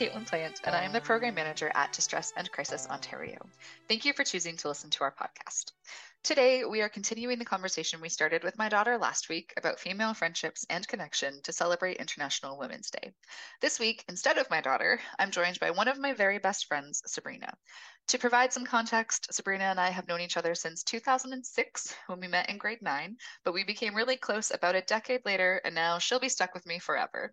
Caitlin Plant, and I am the Program Manager at Distress and Crisis Ontario. Thank you for choosing to listen to our podcast. Today, we are continuing the conversation we started with my daughter last week about female friendships and connection to celebrate International Women's Day. This week, instead of my daughter, I'm joined by one of my very best friends, Sabrina. To provide some context, Sabrina and I have known each other since 2006 when we met in grade nine, but we became really close about a decade later, and now she'll be stuck with me forever.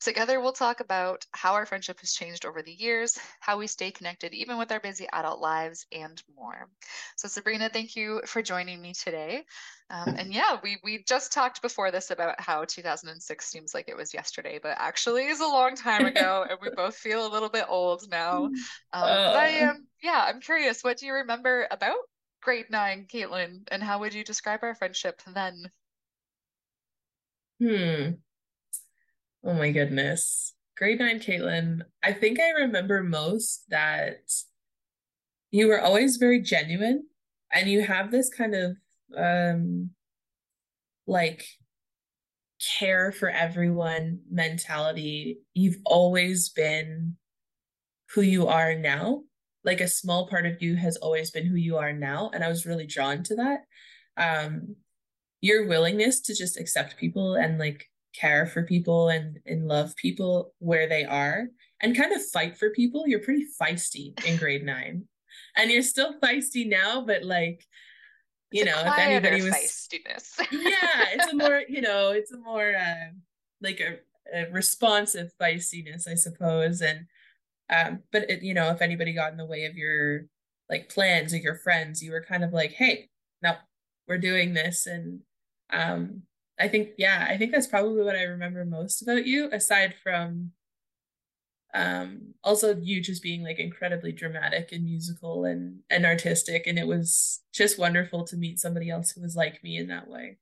Together, we'll talk about how our friendship has changed over the years, how we stay connected even with our busy adult lives, and more. So, Sabrina, thank you for joining me today. Um, and yeah, we we just talked before this about how 2006 seems like it was yesterday, but actually is a long time ago, and we both feel a little bit old now. Um, but I am, yeah, I'm curious. What do you remember about grade nine, Caitlin, and how would you describe our friendship then? Hmm. Oh my goodness. Grade nine, Caitlin. I think I remember most that you were always very genuine and you have this kind of um like care for everyone mentality. You've always been who you are now. Like a small part of you has always been who you are now. And I was really drawn to that. Um, your willingness to just accept people and like care for people and and love people where they are and kind of fight for people you're pretty feisty in grade nine. And you're still feisty now but like you It's know if anybody was feistiness. yeah it's a more you know it's a more uh, like a, a responsive feistiness i suppose. And um but it, you know if anybody got in the way of your like plans or your friends you were kind of like hey no we're doing this. And um i think yeah i think that's probably what i remember most about you aside from um also you just being like incredibly dramatic and musical and and artistic and it was just wonderful to meet somebody else who was like me in that way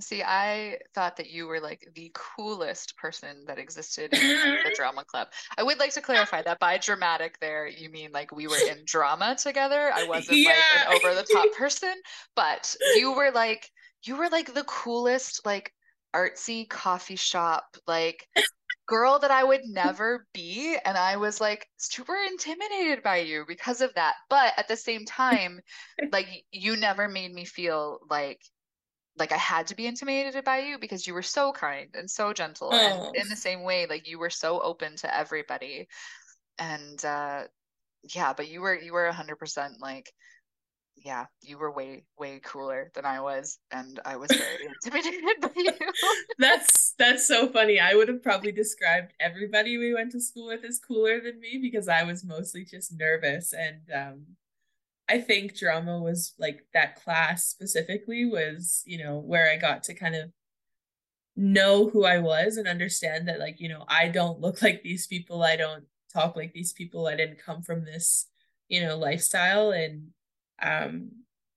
See, I thought that you were like the coolest person that existed in the drama club. I would like to clarify that by dramatic there, you mean like we were in drama together. I wasn't like an over the top person, but you were like you were like the coolest like artsy coffee shop like girl that I would never be and I was like super intimidated by you because of that. But at the same time, like you never made me feel like like I had to be intimidated by you because you were so kind and so gentle and oh in the same way like you were so open to everybody and uh yeah but you were you were a 100% like yeah you were way way cooler than I was and I was very intimidated by you that's that's so funny i would have probably described everybody we went to school with as cooler than me because i was mostly just nervous and um I think drama was like that class specifically was, you know, where I got to kind of know who I was and understand that, like, you know, I don't look like these people. I don't talk like these people. I didn't come from this, you know, lifestyle. And, um,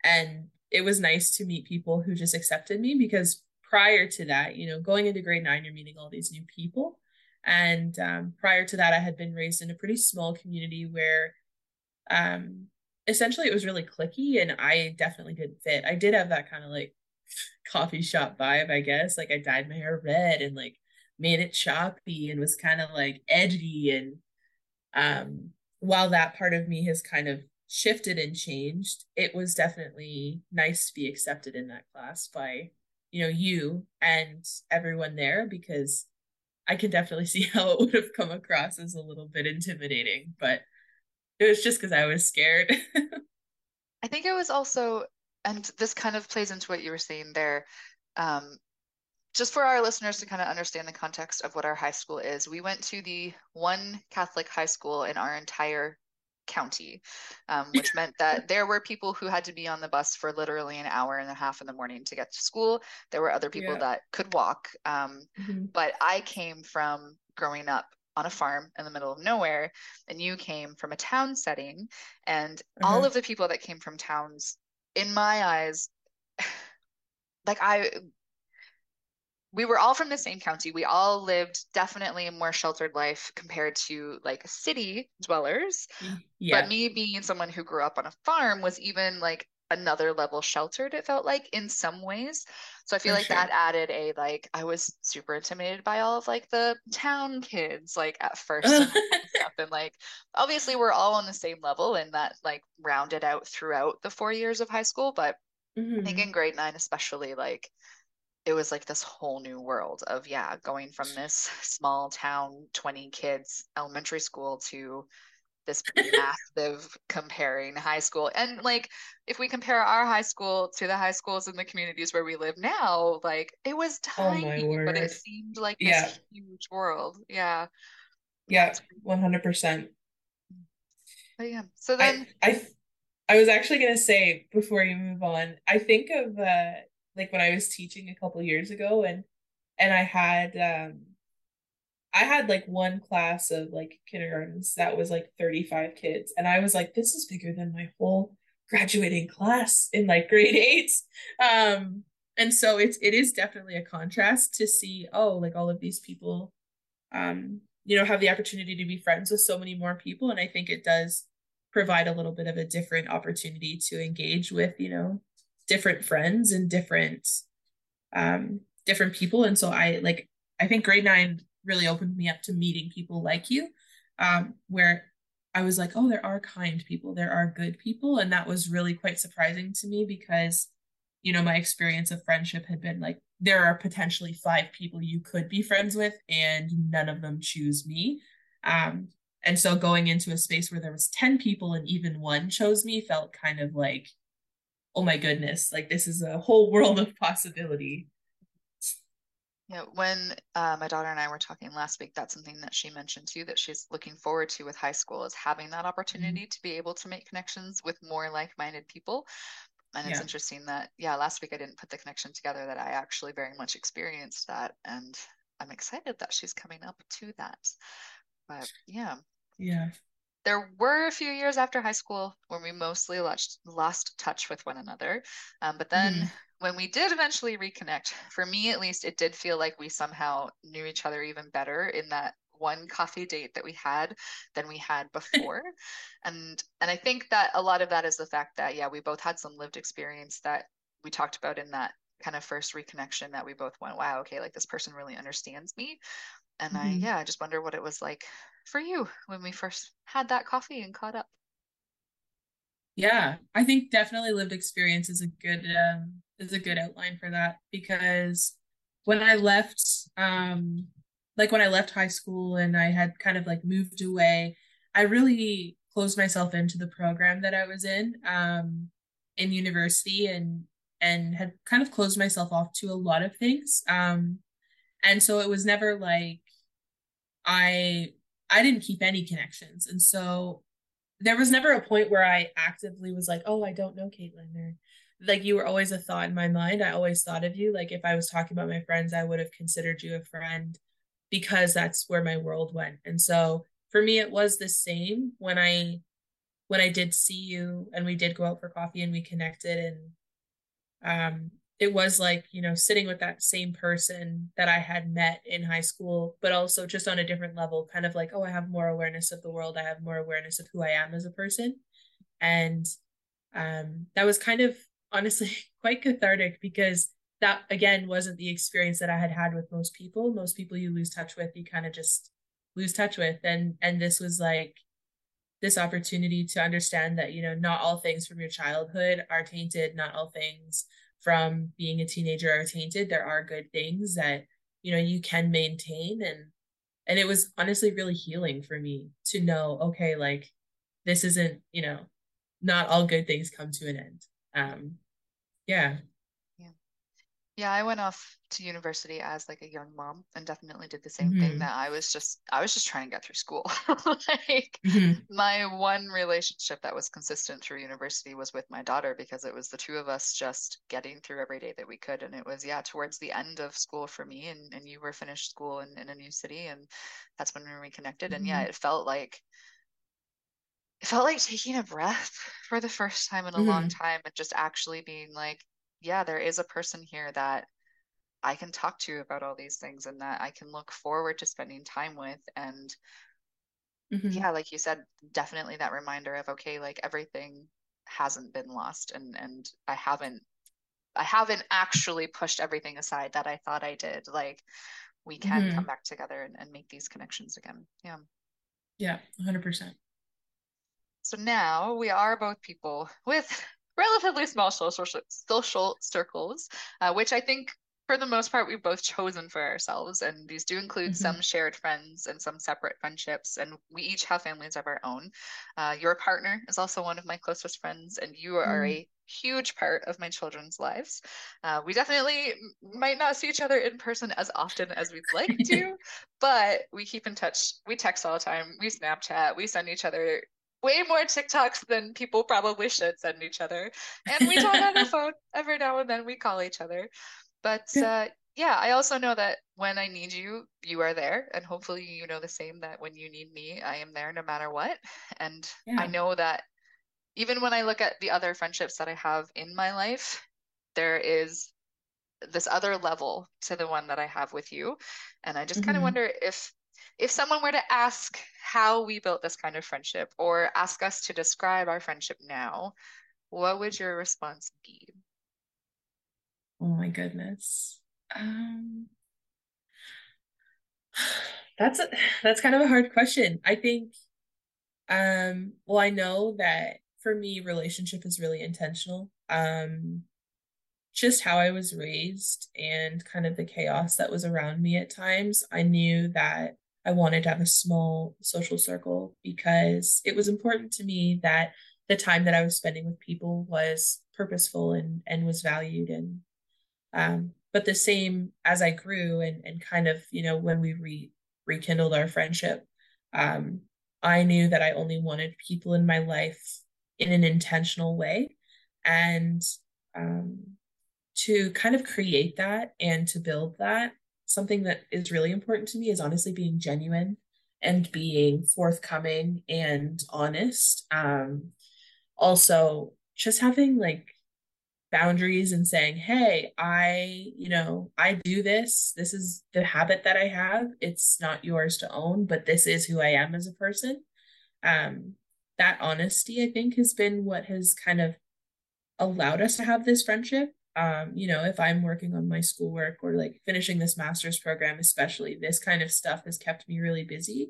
and it was nice to meet people who just accepted me because prior to that, you know, going into grade nine, you're meeting all these new people. And um, prior to that, I had been raised in a pretty small community where, um, essentially it was really clicky and I definitely didn't fit. I did have that kind of like coffee shop vibe, I guess. Like I dyed my hair red and like made it choppy and was kind of like edgy and um while that part of me has kind of shifted and changed, it was definitely nice to be accepted in that class by you know you and everyone there because I can definitely see how it would have come across as a little bit intimidating, but it was just because I was scared. I think it was also, and this kind of plays into what you were saying there. Um, just for our listeners to kind of understand the context of what our high school is, we went to the one Catholic high school in our entire county, um, which meant that there were people who had to be on the bus for literally an hour and a half in the morning to get to school. There were other people yeah. that could walk. Um, mm-hmm. But I came from growing up on a farm in the middle of nowhere, and you came from a town setting. And all uh-huh. of the people that came from towns, in my eyes, like I we were all from the same county. We all lived definitely a more sheltered life compared to like city dwellers. Yeah. But me being someone who grew up on a farm was even like another level sheltered, it felt like in some ways. So I feel For like sure. that added a like I was super intimidated by all of like the town kids like at first and, and like obviously we're all on the same level and that like rounded out throughout the four years of high school. But mm-hmm. I think mm-hmm. in grade nine especially like it was like this whole new world of yeah going from this small town 20 kids elementary school to this massive comparing high school and like if we compare our high school to the high schools in the communities where we live now like it was oh tiny oh but it seemed like this yeah. huge world yeah. Yeah 100% but yeah so then I, I I was actually gonna say before you move on, I think of uh like when I was teaching a couple years ago and and I had um I had like one class of like kindergartens that was like 35 kids and I was like this is bigger than my whole graduating class in like grade 8 um and so it's it is definitely a contrast to see oh like all of these people um you know have the opportunity to be friends with so many more people and I think it does provide a little bit of a different opportunity to engage with you know different friends and different um different people. And so i like i think grade nine really opened me up to meeting people like you um where i was like oh there are kind people. There are good people. And that was really quite surprising to me because you know my experience of friendship had been like there are potentially five people you could be friends with and none of them choose me. Um and so going into a space where there was 10 people and even one chose me felt kind of like oh my goodness, like this is a whole world of possibility. Yeah, when uh, my daughter and I were talking last week, that's something that she mentioned too that she's looking forward to with high school is having that opportunity mm-hmm. to be able to make connections with more like-minded people. And it's yeah. interesting that yeah, last week I didn't put the connection together that I actually very much experienced that, and I'm excited that she's coming up to that. But yeah, yeah, there were a few years after high school when we mostly lost, lost touch with one another. Um, but then mm. when we did eventually reconnect, for me at least, it did feel like we somehow knew each other even better in that one coffee date that we had than we had before. and and I think that a lot of that is the fact that yeah, we both had some lived experience that we talked about in that kind of first reconnection that we both went, wow, okay, like this person really understands me. And mm-hmm. I yeah, I just wonder what it was like for you when we first had that coffee and caught up? Yeah, I think definitely lived experience is a good um, is a good outline for that because when I left, um, like when I left high school and I had kind of like moved away, I really closed myself into the program that I was in um, in university and and had kind of closed myself off to a lot of things. Um, and so it was never like I I didn't keep any connections. And so there was never a point where I actively was like, oh, I don't know Caitlin or like you were always a thought in my mind. I always thought of you. Like if I was talking about my friends, I would have considered you a friend because that's where my world went. And so for me, it was the same when I when I did see you and we did go out for coffee and we connected and um it was like you know sitting with that same person that i had met in high school but also just on a different level kind of like oh i have more awareness of the world. I have more awareness of who i am as a person. And um, that was kind of honestly quite cathartic because that again wasn't the experience that i had had with most people. Most people you lose touch with you kind of just lose touch with. And and this was like this opportunity to understand that you know not all things from your childhood are tainted not all things from being a teenager are tainted there are good things that you know you can maintain and and it was honestly really healing for me to know okay like this isn't, you know, not all good things come to an end. Um, yeah. Yeah, I went off to university as like a young mom and definitely did the same mm-hmm. thing that I was just I was just trying to get through school. like mm-hmm. my one relationship that was consistent through university was with my daughter because it was the two of us just getting through every day that we could. And it was yeah, towards the end of school for me and, and you were finished school in, in a new city and that's when we reconnected. Mm-hmm. And yeah, mm-hmm. it felt like it felt like taking a breath for the first time in a long mm-hmm. time and just actually being like yeah, there is a person here that I can talk to about all these things and that I can look forward to spending time with. And mm-hmm. yeah, like you said, definitely that reminder of, okay, like everything hasn't been lost and, and I haven't, I haven't actually pushed everything aside that I thought I did. Like we can mm-hmm. come back together and, and make these connections again. Yeah. Yeah. hundred percent. So now we are both people with relatively small social social circles, uh, which I think for the most part we've both chosen for ourselves. And these do include mm-hmm. some shared friends and some separate friendships. And we each have families of our own. Uh, your partner is also one of my closest friends and you are mm. a huge part of my children's lives. Uh, we definitely might not see each other in person as often as we'd like to but we keep in touch. We text all the time. We snapchat. We send each other way more TikToks than people probably should send each other. And we talk on the phone every now and then. We call each other. But uh, yeah, I also know that when I need you, you are there. And hopefully, you know the same that when you need me, I am there no matter what. And yeah. I know that even when I look at the other friendships that I have in my life, there is this other level to the one that I have with you. And I just mm-hmm. kind of wonder if if someone were to ask how we built this kind of friendship or ask us to describe our friendship now, what would your response be? Oh my goodness. Um, that's a, that's kind of a hard question. I think um well I know that for me relationship is really intentional. Um just how I was raised and kind of the chaos that was around me at times, I knew that I wanted to have a small social circle because it was important to me that the time that I was spending with people was purposeful and and was valued and um but the same as I grew and and kind of you know when we re rekindled our friendship um I knew that I only wanted people in my life in an intentional way and um to kind of create that and to build that something that is really important to me is honestly being genuine and being forthcoming and honest. Um, also, just having like boundaries and saying, hey, I, you know, I do this. This is the habit that I have. It's not yours to own, but this is who I am as a person. Um, that honesty, I think, has been what has kind of allowed us to have this friendship um, you know, if I'm working on my schoolwork or like finishing this master's program, especially, this kind of stuff has kept me really busy.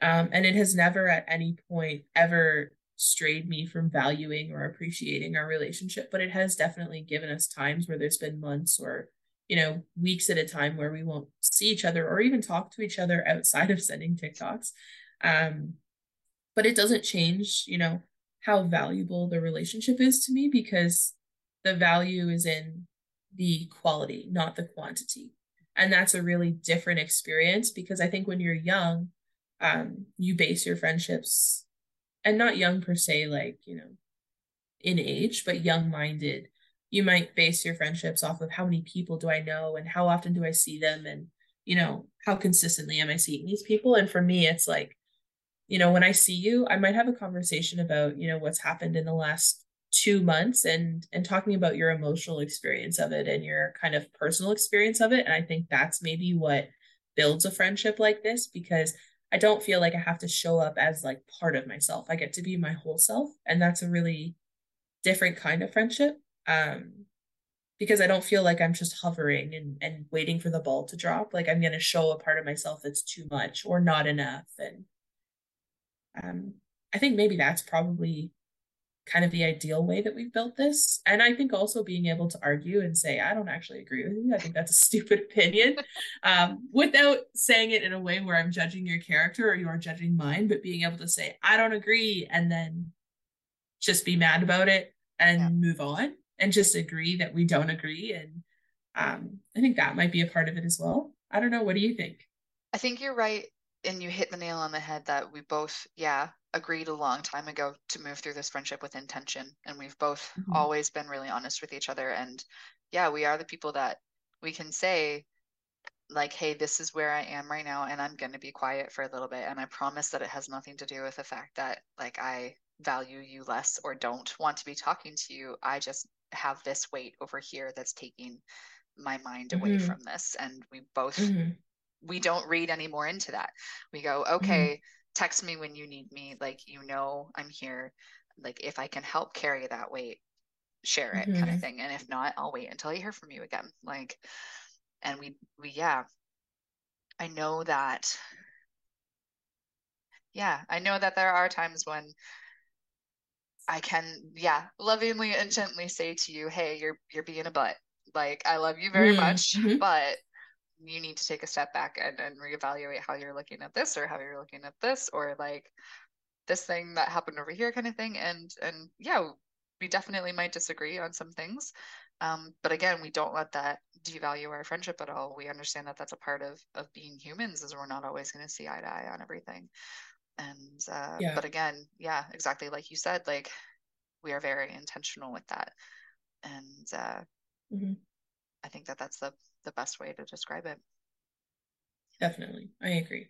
Um, and it has never at any point ever strayed me from valuing or appreciating our relationship, but it has definitely given us times where there's been months or, you know, weeks at a time where we won't see each other or even talk to each other outside of sending TikToks. Um, but it doesn't change, you know, how valuable the relationship is to me because the value is in the quality, not the quantity. And that's a really different experience because I think when you're young, um, you base your friendships and not young per se, like, you know, in age, but young minded. You might base your friendships off of how many people do I know and how often do I see them and, you know, how consistently am I seeing these people? And for me, it's like, you know, when I see you, I might have a conversation about, you know, what's happened in the last two months and and talking about your emotional experience of it and your kind of personal experience of it and i think that's maybe what builds a friendship like this because i don't feel like i have to show up as like part of myself. I get to be my whole self and that's a really different kind of friendship um because i don't feel like i'm just hovering and and waiting for the ball to drop. Like i'm going to show a part of myself that's too much or not enough and um i think maybe that's probably kind of the ideal way that we've built this. And I think also being able to argue and say, I don't actually agree with you. I think that's a stupid opinion um, without saying it in a way where I'm judging your character or you're judging mine, but being able to say, I don't agree, and then just be mad about it and yeah. move on and just agree that we don't agree. And um, I think that might be a part of it as well. I don't know. What do you think? I think you're right. And you hit the nail on the head that we both, yeah, agreed a long time ago to move through this friendship with intention. And we've both mm-hmm. always been really honest with each other. And yeah, we are the people that we can say, like, hey, this is where I am right now, and I'm going to be quiet for a little bit. And I promise that it has nothing to do with the fact that, like, I value you less or don't want to be talking to you. I just have this weight over here that's taking my mind away mm-hmm. from this. And we both, mm-hmm. we don't read any more into that. We go, mm-hmm. okay. Text me when you need me. Like, you know, I'm here. Like, if I can help carry that weight, share it kind of mm-hmm. thing. And if not, I'll wait until I hear from you again. Like, and we, we, yeah, I know that yeah i know that there are times when I can, yeah, lovingly and gently say to you, hey, you're you're being a butt. Like I love you very mm-hmm. much, but you need to take a step back and, and reevaluate how you're looking at this or how you're looking at this or like this thing that happened over here kind of thing. And and yeah, we definitely might disagree on some things. Um, but again, we don't let that devalue our friendship at all. We understand that that's a part of of being humans, is we're not always going to see eye to eye on everything and uh, yeah. but again yeah exactly like you said like we are very intentional with that and uh, mm-hmm. i think that that's the the best way to describe it definitely i agree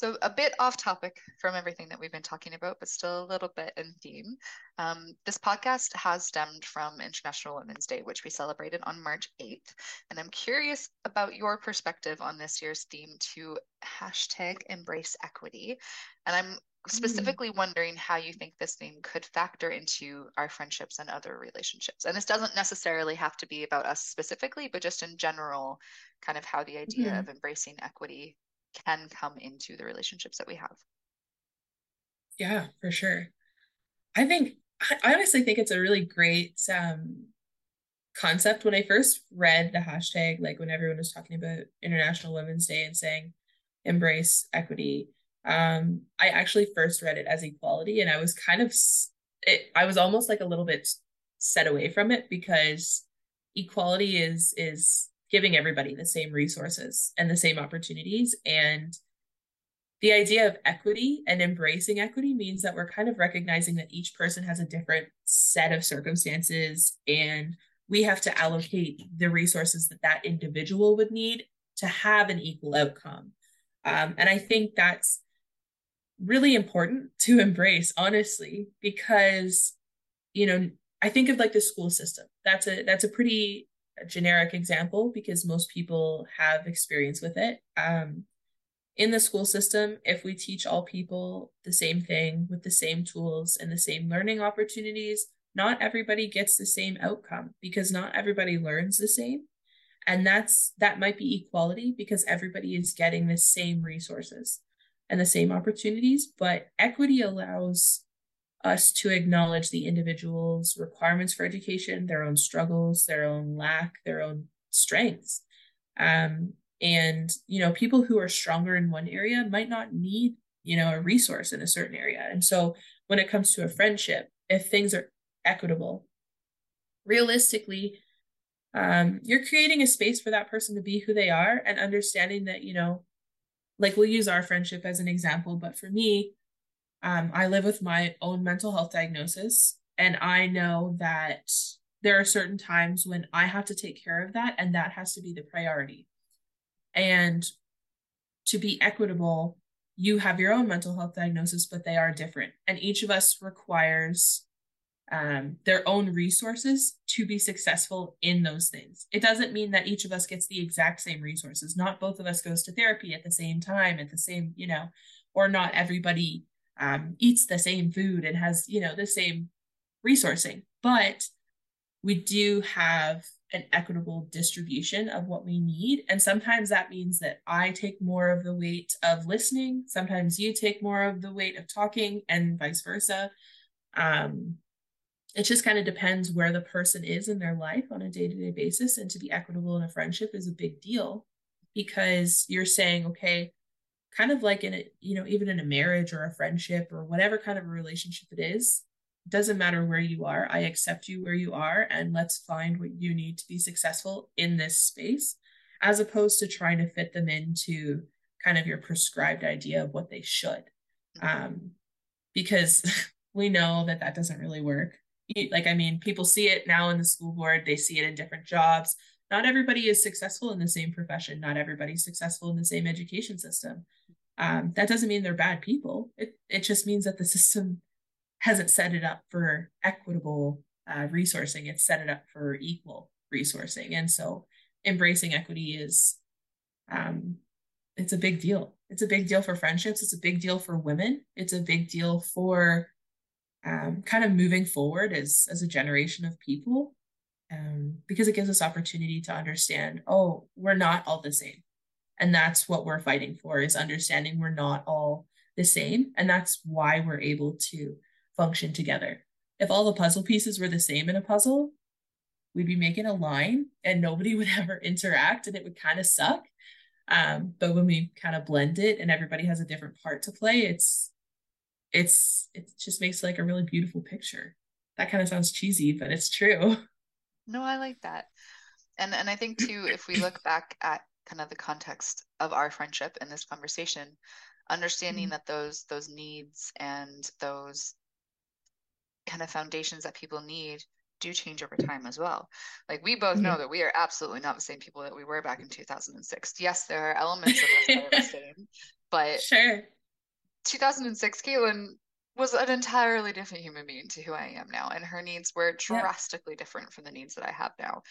so, a bit off topic from everything that we've been talking about, but still a little bit in theme. Um, this podcast has stemmed from International Women's Day, which we celebrated on March 8th. And I'm curious about your perspective on this year's theme to hashtag embrace equity. And I'm. Specifically mm. wondering how you think this theme could factor into our friendships and other relationships. And this doesn't necessarily have to be about us specifically, but just in general, kind of how the idea mm. of embracing equity can come into the relationships that we have. Yeah, for sure. I think I honestly think it's a really great um, concept. When I first read the hashtag, like when everyone was talking about International Women's Day and saying embrace equity, um, I actually first read it as equality, and I was kind of it. I was almost like a little bit set away from it because equality is is giving everybody the same resources and the same opportunities and the idea of equity and embracing equity means that we're kind of recognizing that each person has a different set of circumstances and we have to allocate the resources that that individual would need to have an equal outcome um, and i think that's really important to embrace honestly because you know i think of like the school system that's a that's a pretty generic example because most people have experience with it. Um, in the school system, if we teach all people the same thing with the same tools and the same learning opportunities, not everybody gets the same outcome because not everybody learns the same. And that's that might be equality because everybody is getting the same resources and the same opportunities, but equity allows us to acknowledge the individual's requirements for education, their own struggles, their own lack, their own strengths. Um, and, you know, people who are stronger in one area might not need, you know, a resource in a certain area. And so when it comes to a friendship, if things are equitable, realistically, um, you're creating a space for that person to be who they are and understanding that, you know, like we'll use our friendship as an example, but for me, um, I live with my own mental health diagnosis, and I know that there are certain times when I have to take care of that, and that has to be the priority. And to be equitable, you have your own mental health diagnosis, but they are different. And each of us requires um, their own resources to be successful in those things. It doesn't mean that each of us gets the exact same resources. Not both of us goes to therapy at the same time, at the same, you know, or not everybody um, eats the same food and has you know the same resourcing but we do have an equitable distribution of what we need and sometimes that means that i take more of the weight of listening sometimes you take more of the weight of talking and vice versa Um, it just kind of depends where the person is in their life on a day-to-day basis and to be equitable in a friendship is a big deal because you're saying okay kind of like in a you know even in a marriage or a friendship or whatever kind of a relationship it is doesn't matter where you are i accept you where you are and let's find what you need to be successful in this space as opposed to trying to fit them into kind of your prescribed idea of what they should mm-hmm. um, because we know that that doesn't really work like i mean people see it now in the school board they see it in different jobs. Not everybody is successful in the same profession. Not everybody's successful in the same education system. Um, that doesn't mean they're bad people. It, it just means that the system hasn't set it up for equitable uh, resourcing. It's set it up for equal resourcing. And so embracing equity is um, it's a big deal. It's a big deal for friendships. It's a big deal for women. It's a big deal for um, kind of moving forward as as a generation of people um, because it gives us opportunity to understand oh we're not all the same. And that's what we're fighting for is understanding we're not all the same. And that's why we're able to function together. If all the puzzle pieces were the same in a puzzle we'd be making a line and nobody would ever interact and it would kind of suck. Um, but when we kind of blend it and everybody has a different part to play it's it's it just makes like a really beautiful picture. That kind of sounds cheesy, but it's true. No, I like that. And and I think too, if we look back at kind of the context of our friendship in this conversation, understanding mm-hmm. that those those needs and those kind of foundations that people need do change over time as well. Like we both know that we are absolutely not the same people that we were back in 2006. Yes, there are elements of us that are the same, but sure 2006, Caitlin was an entirely different human being to who I am now, and her needs were drastically yep. different from the needs that I have now.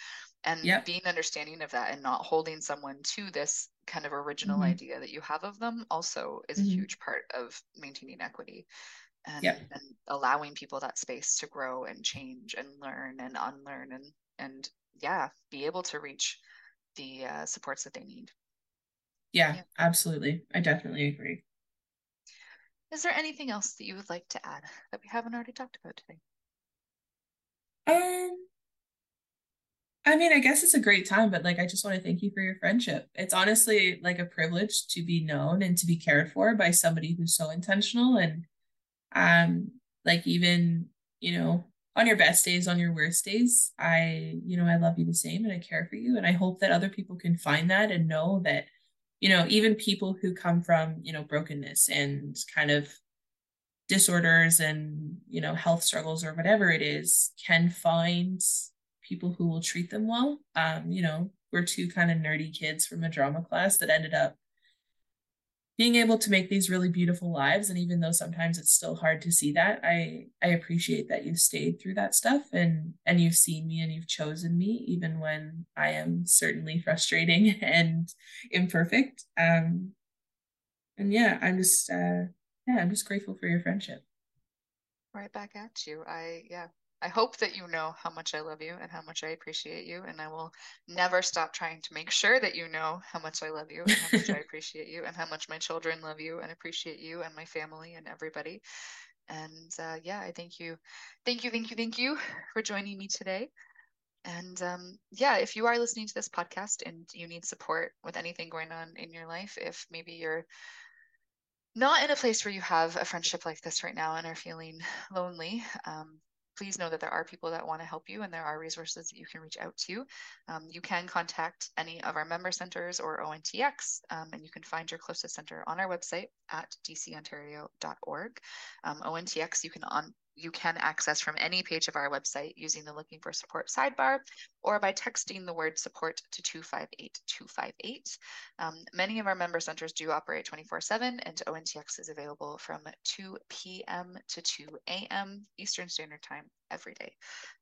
And yep. being understanding of that and not holding someone to this kind of original mm-hmm. idea that you have of them also is mm-hmm. a huge part of maintaining equity and, yep. and allowing people that space to grow and change and learn and unlearn and and yeah, be able to reach the uh, supports that they need. Yeah, yeah, absolutely. I definitely agree. Is there anything else that you would like to add that we haven't already talked about today? Um, I mean, I guess it's a great time, but like, I just want to thank you for your friendship. It's honestly like a privilege to be known and to be cared for by somebody who's so intentional and, um, like even you know on your best days, on your worst days, I you know I love you the same and I care for you, and I hope that other people can find that and know that you know even people who come from you know brokenness and kind of disorders and you know health struggles or whatever it is can find people who will treat them well. Um you know we're two kind of nerdy kids from a drama class that ended up being able to make these really beautiful lives and even though sometimes it's still hard to see that i i appreciate that you've stayed through that stuff and and you've seen me and you've chosen me even when i am certainly frustrating and imperfect. Um and yeah i'm just uh yeah i'm just grateful for your friendship. Right back at you. I yeah I hope that you know how much I love you and how much I appreciate you. And I will never stop trying to make sure that you know how much I love you and how much I appreciate you and how much my children love you and appreciate you and my family and everybody. And uh, yeah, I thank you. Thank you, thank you, thank you for joining me today. And um, yeah, if you are listening to this podcast and you need support with anything going on in your life, if maybe you're not in a place where you have a friendship like this right now and are feeling lonely, um, please know that there are people that want to help you and there are resources that you can reach out to. Um, you can contact any of our member centers or ONTX, um, and you can find your closest center on our website at dcontario.org. Um, ONTX, you can on you can access from any page of our website using the Looking for Support sidebar or by texting the word support to 258 258. Um, many of our member centers do operate 24 7, and ONTX is available from 2 p.m. to 2 a.m. Eastern Standard Time every day.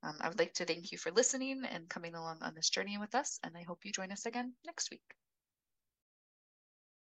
Um, I would like to thank you for listening and coming along on this journey with us, and I hope you join us again next week.